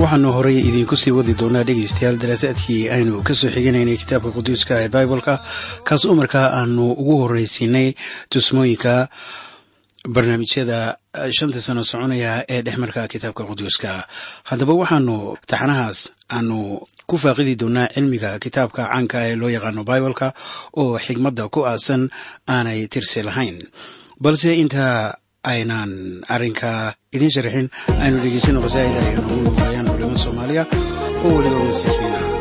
waxaanu horay idiinku sii wadi doonaa dhegaystayaal daraasaadkii aynu ka soo xiganaynay kitaabka quduuska ee bibaleka kaas oo markaa aanu ugu horraysiinay tusmooyinka barnaamijyada shanta sano soconaya ee dhexmarka kitaabka quduuska. Haddaba waxaanu taxanahaas aanu ku faaqidi doonaa cilmiga kitaabka caanka ee loo yaqaano bibaleka oo xigmadda ku aasan aanay tirsi lahayn. Balse intaa aynaan arrinka idiin sharaxin aynu dhegeysano qasaa'ida ay noogu luuqayaan culimada soomaaliya oo weliba masiixiina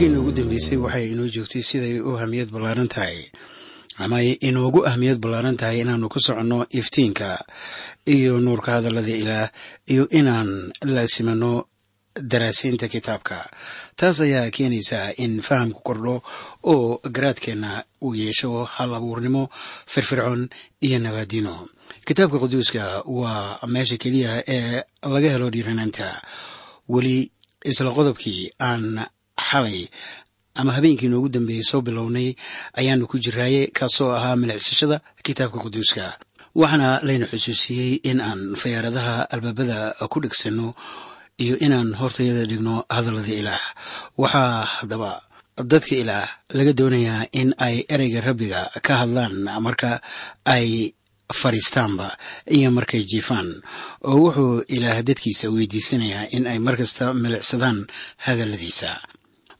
markiina ugu dambeysay waxay inoo joogtay siday u ahmiyad ballaaran tahay. Ama inoogu ahmiyad ballaaran tahay inaannu ku soconno iftiinka iyo nuurka hadallada ilaah iyo inaan laasimano daraasiinta kitaabka. Taas ayaa keenaysaa in fahamku kordho oo garaadkeenna uu yeesho hal abuurnimo firfircoon iyo nabaadino kitaabka quduuska waa meesha keliya ee laga helo dhiiranaanta weli isla qodobkii aan xalay ama habeenkii noogu dambeeyey soo bilownay ayaanu ku jiraaye kaasoo ahaa milicsashada kitaabka quduuska. Waxaana layna xusuusiyey in aan fayaaradaha albaabada ku dhegsanno iyo inaan hortayada dhigno hadallada ilaah. Waxaa haddaba dadka ilaah laga doonayaa in ay ereyga rabbiga ka hadlaan marka ay fadhiistaanba iyo markay jiifaan. Oo wuxuu ilaah dadkiisa weydiisanayaa in ay markasta milicsadaan hadalladiisa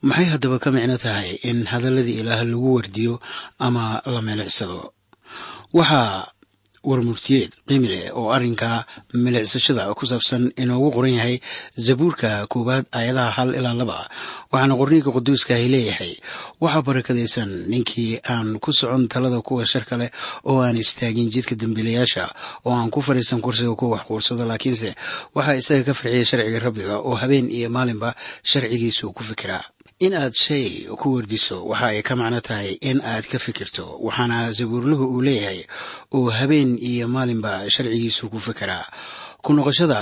maxay haddaba ka micno tahay in hadalladii ilaah lagu wardiyo ama la milicsado waxaa warmurtiyeed qiimi leh oo arrinka milicsashada ku saabsan inoogu qoran yahay zabuurka koowaad aayadaha hal ilaa laba. Waxaana qorniinka quduuskaahi leeyahay waxaa barakadaysan ninkii aan ku socon talada kuwa sharka leh oo aan istaagin jidka dembiilayaasha oo aan ku fadhiisan kursiga kuwa wax quursada laakiinse waxaa isaga ka farxiya sharciga rabbiga oo habeen iyo maalinba sharcigiisu ku fikiraa in aad shay ku wardiso waxa ay ka macno tahay in aad ka fikirto. Waxaana sabuurluhu uu leeyahay oo habeen iyo maalinba sharcigiisu ku fikiraa ku noqoshada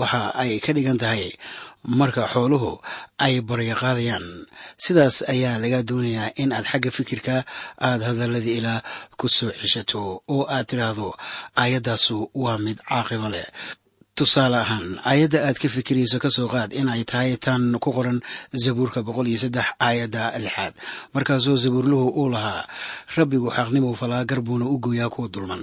waxa ay ka dhigan tahay marka xooluhu ay baryaqaadayaan. Sidaas ayaa laga doonayaa in aad xagga fikirka aad hadalladii ilaa ku soo ceshato oo aad tidhaahdo aayaddaasu waa mid caaqibo leh tusaale ahaan aayadda aad ka fikirayso ka soo qaad in ay tahay tan ku qoran zabuurka boqol iyo saddex aayadda lixaad. Markaasoo zabuurluhu uu lahaa rabbigu xaqnimuu falaa garbuuna u gooyaa kuwa dulman.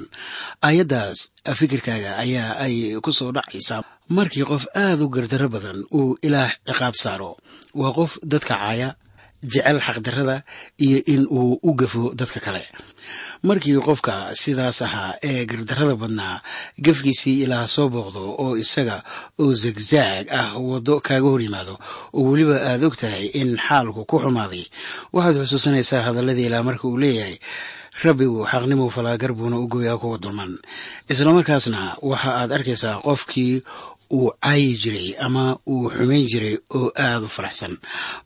Aayaddaas fikirkaaga ayaa ay ku soo dhacaysaa. Markii qof aad u gardarro badan uu ilaah ciqaab saaro waa qof dadka caaya jecel xaqdarrada iyo in uu u gafo dadka kale. Markii qofka sidaas ahaa ee gardarrada badnaa gafkiisii ilaah soo booqdo oo isaga oo zagzaag ah waddo kaaga hor yimaado oo weliba aad og tahay in xaalku ku xumaaday waxaad xusuusanaysaa hadalladii ilaah marka uu leeyahay rabbigu xaqnimuu falaa garbuuna u gooyaa kuwa dulman. Islamarkaasna waxa aad arkaysaa qofkii uu caayi jiray ama uu xumayn jiray oo aada u faraxsan.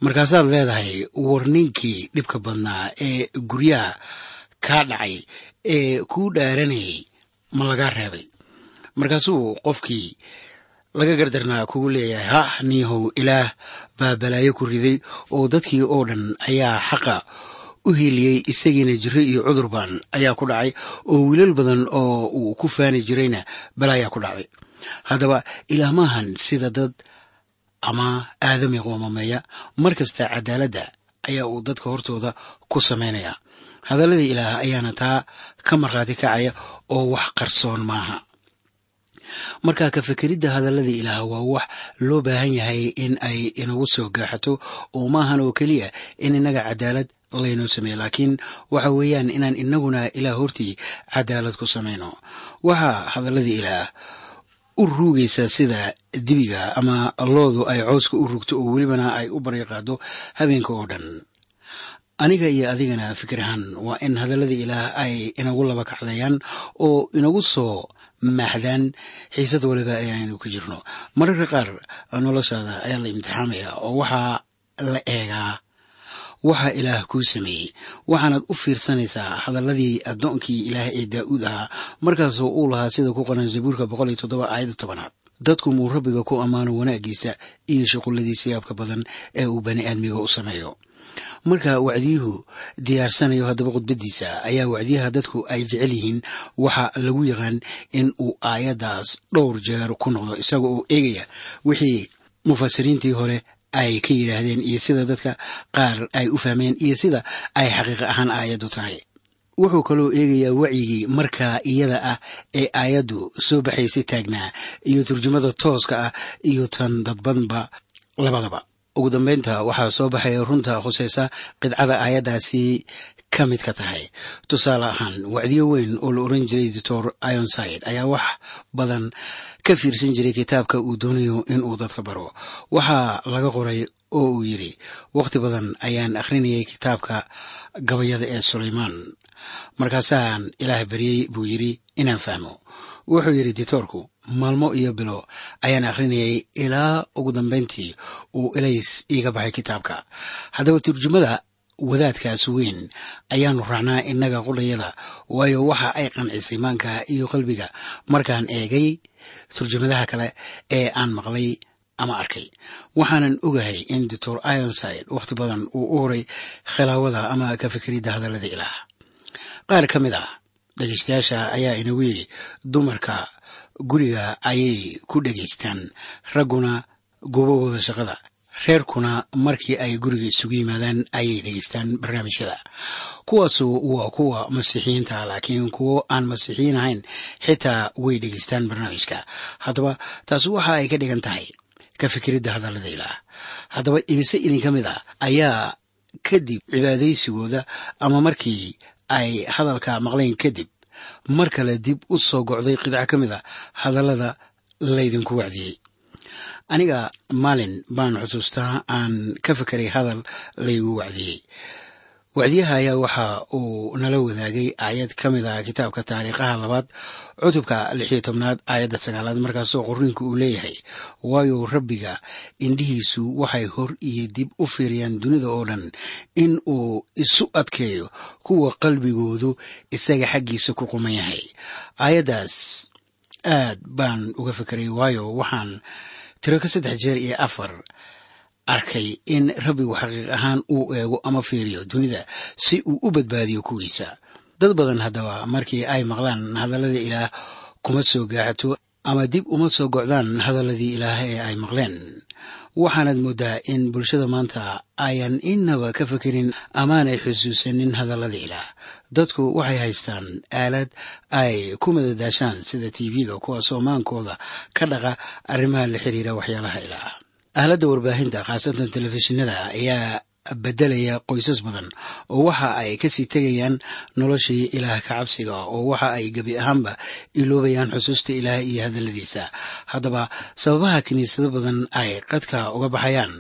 Markaasaad leedahay war ninkii dhibka badnaa ee guryaha kaa dhacay ee kuu dhaaranayay ma lagaa reebay. Markaasuu qofkii laga gardarnaa kugu leeyahay ha niihow ilaah baa balaayo ku riday oo dadkii oo dhan ayaa xaqa u hiiliyey isagiina jiro iyo cudurban ayaa ku dhacay oo wiilal badan oo uu ku faani jirayna balaayaa ku dhacday haddaba ilaah maahan sida dad ama aadami qoomameeya mar kasta cadaaladda ayaa uu dadka hortooda ku samaynaya hadalladii ilaah ayaana taa ka markhaati kacaya oo wax qarsoon maaha. Marka ka fekeridda hadalladii ilaah waa wax loo baahan yahay in ay inagu soo gaaxato oo maahan oo keliya in innaga cadaalad laynoo sameeyo laakiin waxa weeyaan inaan inaguna ilaah hortii cadaalad ku samayno waxaa hadalladii ilaah u ruugaysa sida dibiga ama loodu ay cooska u rugto oo welibana ay u baryaqaado habeenka oo dhan. Aniga iyo adigana fikir ahaan waa in hadalladii ilaah ay inagu laba kacdayaan oo inagu soo maaxdaan. Xiisad waliba ee aynu ku jirno. Mararka qaar noloshaada ayaa la imtixaamaya oo waxaa la eegaa waxa ilaah kuu sameeyey. Waxaanaad u fiirsanaysaa hadalladii addoonkii ilaah ee daa'uud ahaa markaasoo uu lahaa sida ku qoran zabuurka boqol iyo toddoba aayadda tobanaad. Dadku muu rabbiga ku ammaano wanaaggiisa iyo shuqulladiisa yaabka badan ee uu bani aadmiga u sameeyo. Marka wacdiyuhu diyaarsanayo haddaba khudbaddiisa ayaa wacdiyaha dadku ay jecel yihiin. Waxa lagu yaqaan in uu aayaddaas dhowr jeer ku noqdo isaga oo eegaya wixii mufasiriintii hore ay ka yidhaahdeen iyo sida dadka qaar ay u fahmeen iyo sida ay xaqiiq ahaan aayaddu tahay. Wuxuu kaloo eegayaa wacyigii markaa iyada ah ee aayaddu soo baxaysa taagnaa iyo turjumada tooska ah iyo tan dadbanba labadaba ugu dambeynta waxaa soo baxaya runta khuseysa qidcada aayaddaasi ka mid ka tahay. Tusaale ahaan wacdiyo weyn oo la oran jiray doctor ironside ayaa wax badan ka fiirsan jiray kitaabka uu doonayo inuu dadka baro. Waxaa laga qoray oo uu yidhi wakhti badan ayaan akhrinayay kitaabka gabayada ee sulaymaan. Markaasaan ilaah baryey buu yidhi inaan fahmo wuxuu yidhi ditoorku maalmo iyo bilo ayaan akhrinayay ilaa ugu dambayntii uu ilays iiga baxay kitaabka. Haddaba turjumada wadaadkaas weyn ayaanu raacnaa innaga qudhayada waayo waxa ay qancisay maanka iyo qalbiga markaan eegay turjumadaha kale ee aan maqlay ama arkay. Waxaanan ogahay in doctor ironside wakhti badan uu u horay khilaawada ama ka fikiridda hadallada ilaah. Qaar ka mid ah dhegaystayaasha ayaa inagu yidhi dumarka guriga ayay ku dhegaystaan ragguna goobahooda shaqada reerkuna markii ay guriga isugu yimaadaan ayay dhegaystaan barnaamijyada. Kuwaasu waa kuwa masiixiyiinta laakiin kuwo aan masiixiyiin ahayn xitaa way dhegaystaan barnaamijka. Haddaba taasi waxa ay ka dhigan tahay ka fikiridda hadallada haddaba imise idinka mid a ayaa kadib cibaadaysigooda ama markii ay hadalka maqleen kadib mar kale dib u soo gocday qidco ka mid a hadallada laydinku wacdiyey. Aniga maalin baan xusuustaa aan ka fekeray hadal laygu wacdiyey wacdiyaha ayaa waxa uu nala wadaagay aayad ka mid ah kitaabka taariikhaha labaad cutubka lixiyo tobnaad aayadda sagaalaad markaasoo qorniinku uu leeyahay waayo rabbiga indhihiisu waxay hor iyo dib u fiiriyaan dunida oo dhan in uu isu adkeeyo kuwa qalbigoodu isaga xaggiisa ku quman yahay. Aayaddaas aad baan uga fekeray waayo waxaan tiro ka saddex jeer iyo afar arkay in rabbigu xaqiiq ahaan uu eego ama fiiriyo dunida si uu u badbaadiyo kuwiisa. Dad badan haddaba markii ay maqlaan hadallada ilaah kuma soo gaaxato ama dib uma soo gocdaan hadalladii ilaah ee ay maqleen. Waxaanaad mooddaa in bulshada maanta ayan innaba ka fekerin amaanay xusuusanin hadallada ilaah. Dadku waxay haystaan aalad ay ku madadaashaan sida tv-ga kuwaasoo maankooda ka dhaqa arrimaha la xiriira waxyaalaha ilaah aaladda warbaahinta khaasatan telefishinada ayaa beddelaya qoysas badan oo waxa ay ka sii tegayaan noloshii ilaah ka cabsiga oo waxa ay gebi ahaanba iloobayaan xusuusta ilaah iyo hadalladiisa. Haddaba sababaha kiniisado badan ay qadka uga baxayaan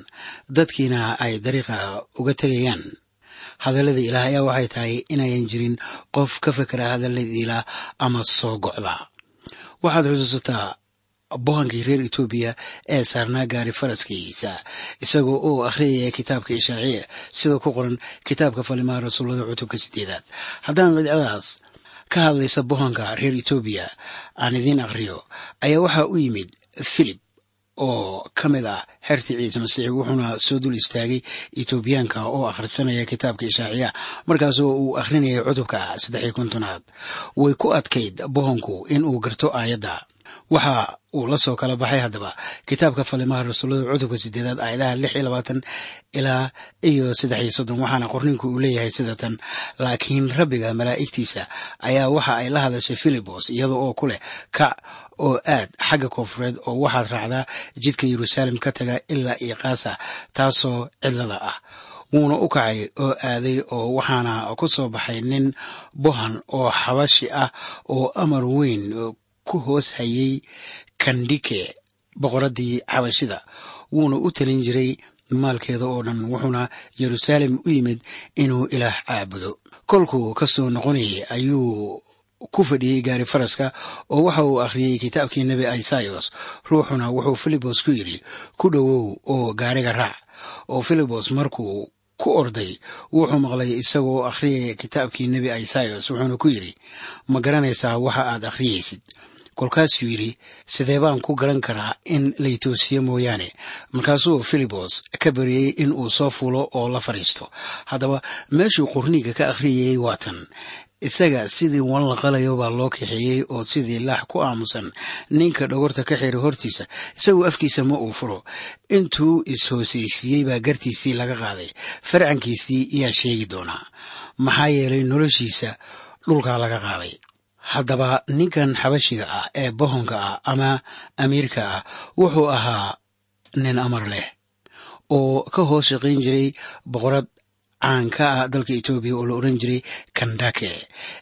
dadkiina ay dariiqa uga tegayaan. Hadallada ilaah ayaa waxay tahay inayan jirin qof ka fekera hadallada ilaah ama soo gocda waxaad xusuusataa bohankii reer etoobiya ee saarnaa gaari faraskiisa isagoo oo akhriyaya kitaabka ishaaciya sida ku qoran kitaabka falimaha rasuullada cutubka sideedaad haddaan qidcadaas ka hadlaysa bohanka reer etoobiya aan idiin akhriyo ayaa waxaa u yimid filip oo ka mid ah xertii ciise masiix wuxuuna soo dul istaagay etoobiyaanka oo akhrisanaya kitaabka ishaaciya markaasoo uu akhrinayay cutubka saddexiyo kontonaad. Way ku adkayd bohanku in uu garto aayadda waxa uu la soo kala baxay haddaba. Kitaabka falimaha rasuullada cutubka sideedaad aayadaha lix iyo labaatan ilaa iyo saddex iyo soddon waxaana qorninku uu leeyahay sida tan laakiin rabbiga malaa'igtiisa ayaa waxa ay la hadashay filibos iyada oo ku leh kac oo aad xagga koonfureed oo waxaad raacdaa jidka yeruusaalem ka taga ilaa iyo kaasa taasoo cidlada ah. Wuuna u kacay oo aaday oo waxaana ku soo baxay nin bohan oo xabashi ah oo amar weyn ku hoos hayay kandhike boqoraddii xabashida wuuna u talin jiray maalkeeda oo dhan wuxuuna yeruusaalem u yimid inuu ilaah caabudo. Kolkuu ka soo noqonayay ayuu ku fadhiyey gaari faraska oo waxa uu akhriyey kitaabkii nebi isayos ruuxuna wuxuu filibos ku yidhi ku dhowow oo gaariga raac. Oo filibos markuu ku orday wuxuu maqlay isagoo akhriyaya kitaabkii nebi isayos wuxuuna ku yidhi ma garanaysaa waxa aad akhriyaysid kolkaasuu yidhi sidee baan ku garan karaa in laytoosiye mooyaane? Markaasuu filibos ka baryey in uu soo fuulo oo la fadhiisto. Haddaba meeshuu qorniga ka akhriyayey waa tan. Isaga sidii wan la qalayo baa loo kaxeeyey oo sidii laax ku aamusan. Ninka dhogorta ka xira hortiisa isagoo afkiisa ma uu furo. Intuu is-hoosaysiiyey baa gartiisii laga qaaday. Farcankiisii yaa sheegi doonaa. Maxaa yeelay noloshiisa dhulkaa laga qaaday haddaba ninkan xabashiga ah ee bohonka ah ama amiirka ah wuxuu ahaa nin amar leh oo ka hoos shaqayn jiray boqorad caan ka ah dalka etoobiya oo la oran jiray kandake.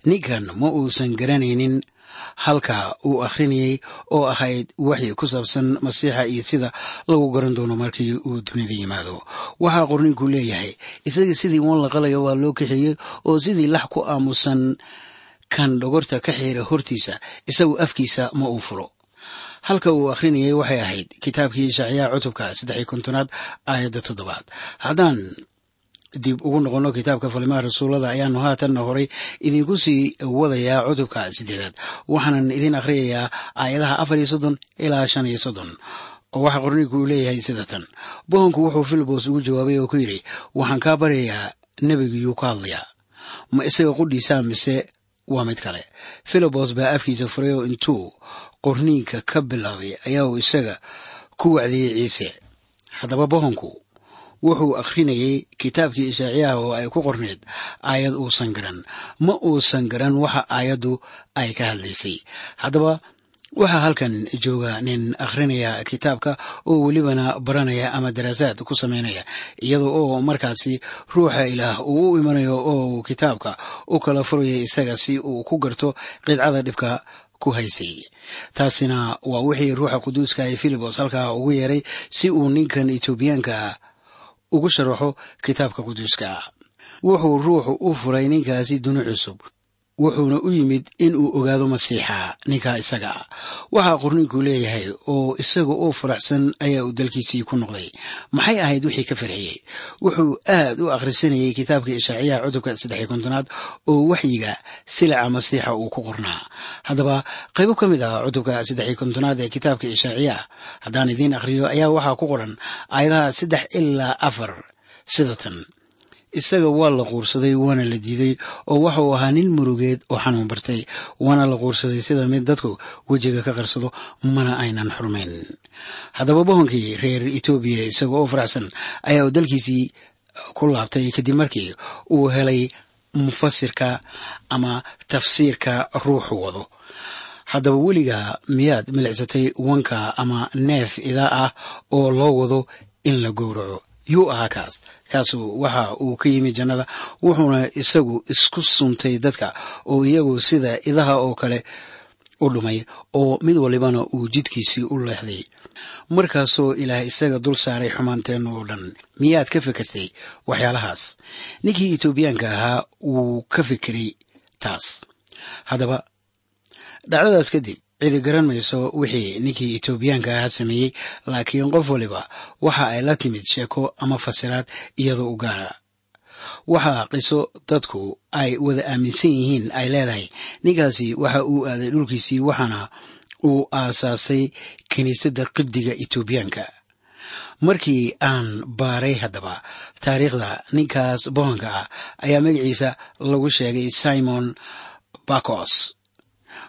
Ninkan ma uusan garanaynin halka uu akhrinayay oo ahayd waxyi ku saabsan masiixa iyo sida lagu garan doono markii uu dunida yimaado. Waxaa qorniinku leeyahay isaga sidii wan la qalayo waa loo kaxeeyey oo sidii lax ku aamusan kan dhogorta ka xiira hortiisa isagu afkiisa ma uu furo. Halka uu akhrinayay waxay ahayd kitaabkii ishacyaa cutubka saddex kontonaad aayadda toddobaad. Haddaan dib ugu noqonno kitaabka falimaha rasuulada ayaanu haatanna horay idinku sii wadayaa cutubka siddeedaad. Waxaanan idin akhriyayaa aayadaha afar iyo soddon ilaa shan iyo soddon. Oo waxaa qorniinku uu leeyahay sida tan. Bohonku wuxuu filibos ugu jawaabay oo ku yidhi waxaan kaa baryayaa nebigiyuu ka hadlayaa. Ma isaga qudhiisaa mise waa mid kale. Filibos baa afkiisa furay oo intuu qorniinka ka bilaabay ayaa uu isaga ku wacdiyey ciise. Haddaba bohonku wuxuu akhrinayay kitaabkii ishaaciyaha oo ay ku qorneed aayad uusan garan. Ma uusan garan waxa aayaddu ay ka hadlaysay. Haddaba waxaa halkan jooga nin akhrinaya kitaabka oo welibana baranaya ama daraasaad ku samaynaya iyada oo markaasi ruuxa ilaah uu u imanayo oo kitaabka u kala furaya isaga si uu ku garto qidcada dhibka ku haysay. Taasina waa wixii ruuxa quduuska ee filibos halkaa ugu yeeray si uu ninkan etoobiyaanka ugu sharaxo kitaabka quduuska. Wuxuu ruuxu u furay ninkaasi duni cusub wuxuuna u yimid in uu ogaado masiixa ninkaa isaga. Waxaa qorniinku leeyahay oo isaga oo faraxsan ayaa uu dalkiisii ku noqday. Maxay ahayd wixii ka farxiyey? Wuxuu aad u akhrisanayay kitaabka ishaaciyaha cutubka saddex kontonaad oo waxyiga silaca masiixa uu ku qornaa. Haddaba qaybo ka mid ah cutubka saddex kontonaad ee kitaabka ishaaciyaha haddaan idiin akhriyo ayaa waxaa ku qoran aayadaha saddex ilaa afar sida tan isaga waa la quursaday waana la diiday oo waxauu ahaa nin murugeed oo xanuun bartay. Waana la quursaday sida mid dadku wejiga ka qarsado mana aynan xurmayn haddaba bohonkii reer etoobiya isaga oo faraxsan ayaa uu dalkiisii ku laabtay kadib markii uu helay mufasirka ama tafsiirka ruuxu wado. Haddaba weligaa miyaad milicsatay wanka ama neef idaa ah oo loo wado in la gowraco yuu ahaa kaas. Kaasu waxa uu ka yimi jannada wuxuuna isagu isku suntay dadka oo iyagu sida idaha oo kale u dhumay oo mid walibana uu jidkiisii u leexday. Markaasoo ilaah isaga dul saaray xumaanteenna oo dhan miyaad ka fikirtay waxyaalahaas? Ninkii etoobiyaanka ahaa wuu ka fikiray taas. Haddaba dhacdadaas kadib cidi garan mayso wixii ninkii etoobiyaanka ahaa sameeyey laakiin qof waliba waxa ay la timid sheeko ama fasiraad iyadoo u gaara. Waxaa qiso dadku ay wada aaminsan yihiin ay leedahay. Ninkaasi waxa uu aaday dhulkiisii waxaana uu aasaasay kiniisadda qibdiga etoobiyaanka markii aan baaray haddaba taariikhda ninkaas bohanka ah ayaa magaciisa lagu sheegay simon bakos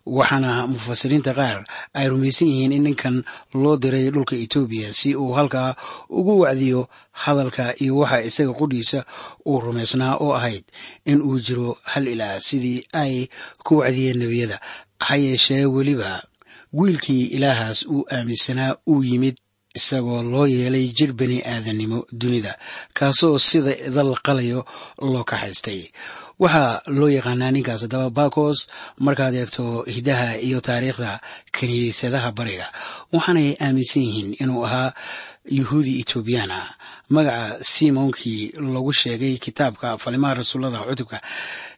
waxaana mufasiriinta qaar ay rumaysan yihiin in ninkan loo diray dhulka etoobiya si uu halkaa ugu wacdiyo hadalka iyo waxa isaga qudhiisa uu rumaysnaa oo ahayd in uu jiro hal ilaah sidii ay ku wacdiyeen nebiyada. Ha yeeshee weliba wiilkii ilaahaas uu aaminsanaa uu yimid isagoo loo yeelay jir bani aadannimo dunida kaasoo sida idal qalayo loo kaxaystay waxaa loo yaqaanaa ninkaas haddaba bakos markaad eegto hidaha iyo taariikhda kiniisadaha bariga waxaanay aaminsan yihiin inuu ahaa yuhuudi etoobiyaan ah magaca simoonkii lagu sheegay kitaabka falimaha rasuullada cutubka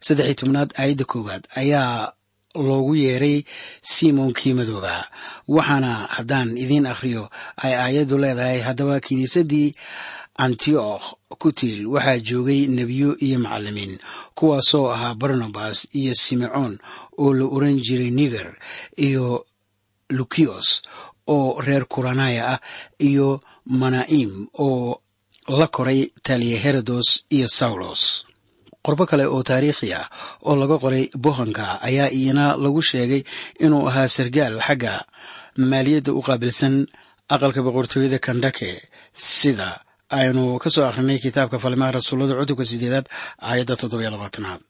saddexiy tobnaad aayadda koowaad ayaa loogu yeeray simoonkii madooba waxaana haddaan idiin akhriyo ay aayaddu leedahay haddaba kiniisaddii antioch ku tiil waxaa joogay nebiyo iyo macallimiin kuwaasoo ahaa barnabas iyo simecoon oo la oran jiray niger iyo lukios oo reer kuranaya ah iyo mana'im oo la koray taliya herodos iyo saulos qorbo kale oo taariikhi ah oo laga qoray bohanka ayaa iyana lagu sheegay inuu ahaa sargaal xagga maaliyadda u qaabilsan aqalka boqortooyada kandake. Sida aynu ka soo akhrinay kitaabka falimaha rasuullada cutubka sideedaad aayadda toddobiyo labaatanaad.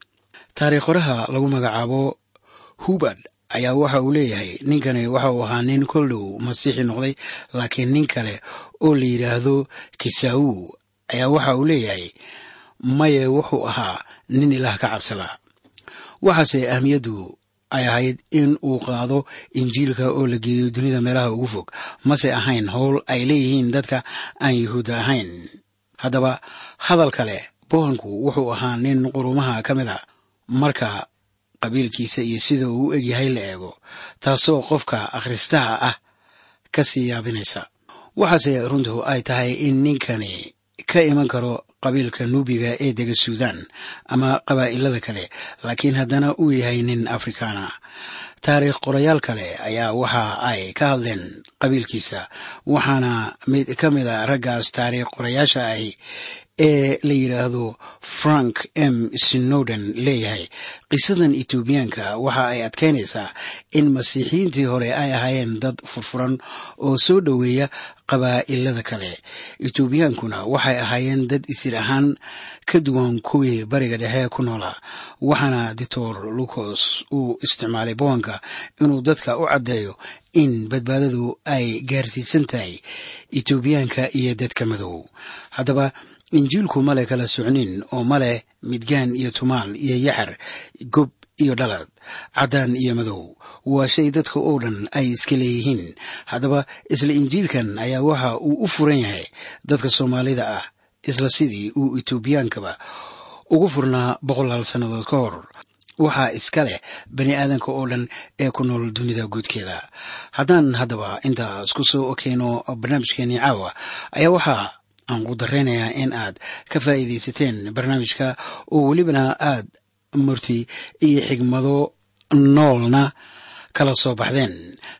Taariikh qoraha lagu magacaabo hubad ayaa waxa uu leeyahay ninkani waxa uu ahaa nin koldhow masiixi noqday laakiin nin kale oo la yidhaahdo kisawu ayaa waxa uu leeyahay maye wuxuu ahaa nin ilaah ka cabsada waxaase ahmiyaddu ay ahayd in uu qaado injiilka oo la geeyo dunida meelaha ugu fog mase ahayn howl ay leeyihiin dadka aan yuhuudda ahayn. Haddaba hadal kale bohanku wuxuu ahaa nin qurumaha ka mid a. Marka qabiilkiisa iyo sida uu u egyahay la eego taasoo qofka akhristaha ah ka sii yaabinaysa. Waxaase runtu ay tahay in ninkani ka iman karo qabiilka nuubiga ee dega suudan ama qabaa'ilada kale laakiin haddana uu yahay nin afrikaana. Taariikh qorayaal kale ayaa waxa ay ka hadleen qabiilkiisa waxaana mid ka mid a raggaas taariikh qorayaasha ahi ee la yidhaahdo frank m. Snowden leeyahay. Qisadan etoobiyaanka waxa ay adkaynaysaa in masiixiyiintii hore ay ahaayeen dad furfuran oo soo dhoweeya qabaa'ilada kale. Etoobiyaankuna waxay ahaayeen dad isir ahaan ka duwan kuwii bariga dhexe ku noolaa waxaana doctor lucos uu isticmaalay bowanka inuu dadka u caddeeyo in badbaadadu ay gaarsiisan tahay etoobiyaanka iyo dadka madow. Haddaba injiilku male kala socnin oo maleh midgaan iyo tumaal iyo yaxar gob iyo dhalad caddaan iyo madow. Waa shay dadka oo dhan ay iska leeyihiin. Haddaba isla injiilkan ayaa waxa uu u furan yahay dadka soomaalida ah isla sidii uu etoobiyaankaba ugu furnaa boqolaal sannadood ka hor. Waxaa iska leh bani aadanka oo dhan ee ku nool dunida guudkeeda haddaan haddaba intaas ku soo okeyno barnaamijkeenii caawa ayaa waxaa aan ku daraynayaa in aad ka faa'iidaysateen barnaamijka. Oo welibana aad murti iyo xigmado noolna kala soo baxdeen.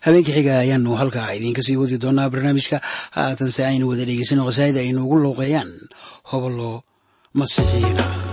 Habeenkii xiga ayaanu halkaa idiinka sii wadi doonaa barnaamijka. Haatanse aynu wada dhegeysano qasaa'ida ay noogu looqeeyaan hobolo masiixiyiina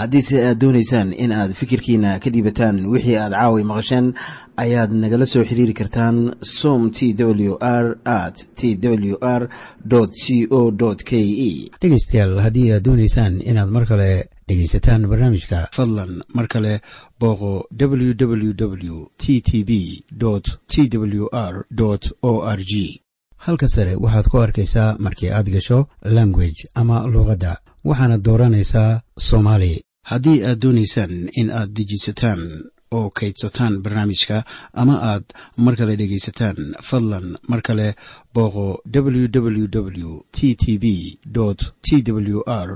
haddiise aad doonaysaan in aad fikirkiina ka dhiibataan wixii aad caawi maqasheen ayaad nagala soo xiriiri kartaan som t w r at t w r c o k e dhegaystayaal haddii aad doonaysaan inaad mar kale dhegaysataan barnaamijka fadlan mar kale booqo www t t b t w r o r g halka sare waxaad ku arkaysaa markii aad gasho language ama luuqadda waxaana dooranaysaa soomaali. Haddii aad doonaysaan in aad dejisataan oo kaydsataan barnaamijka ama aad mar kale dhegaysataan fadlan mar kale booqo www t t b t w r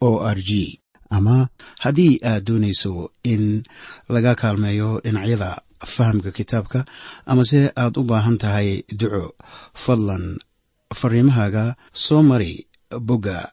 o r g ama haddii aad doonayso in laga kaalmeeyo dhinacyada fahamka kitaabka amase aad u baahan tahay duco fadlan fariimahaaga soo mari bogga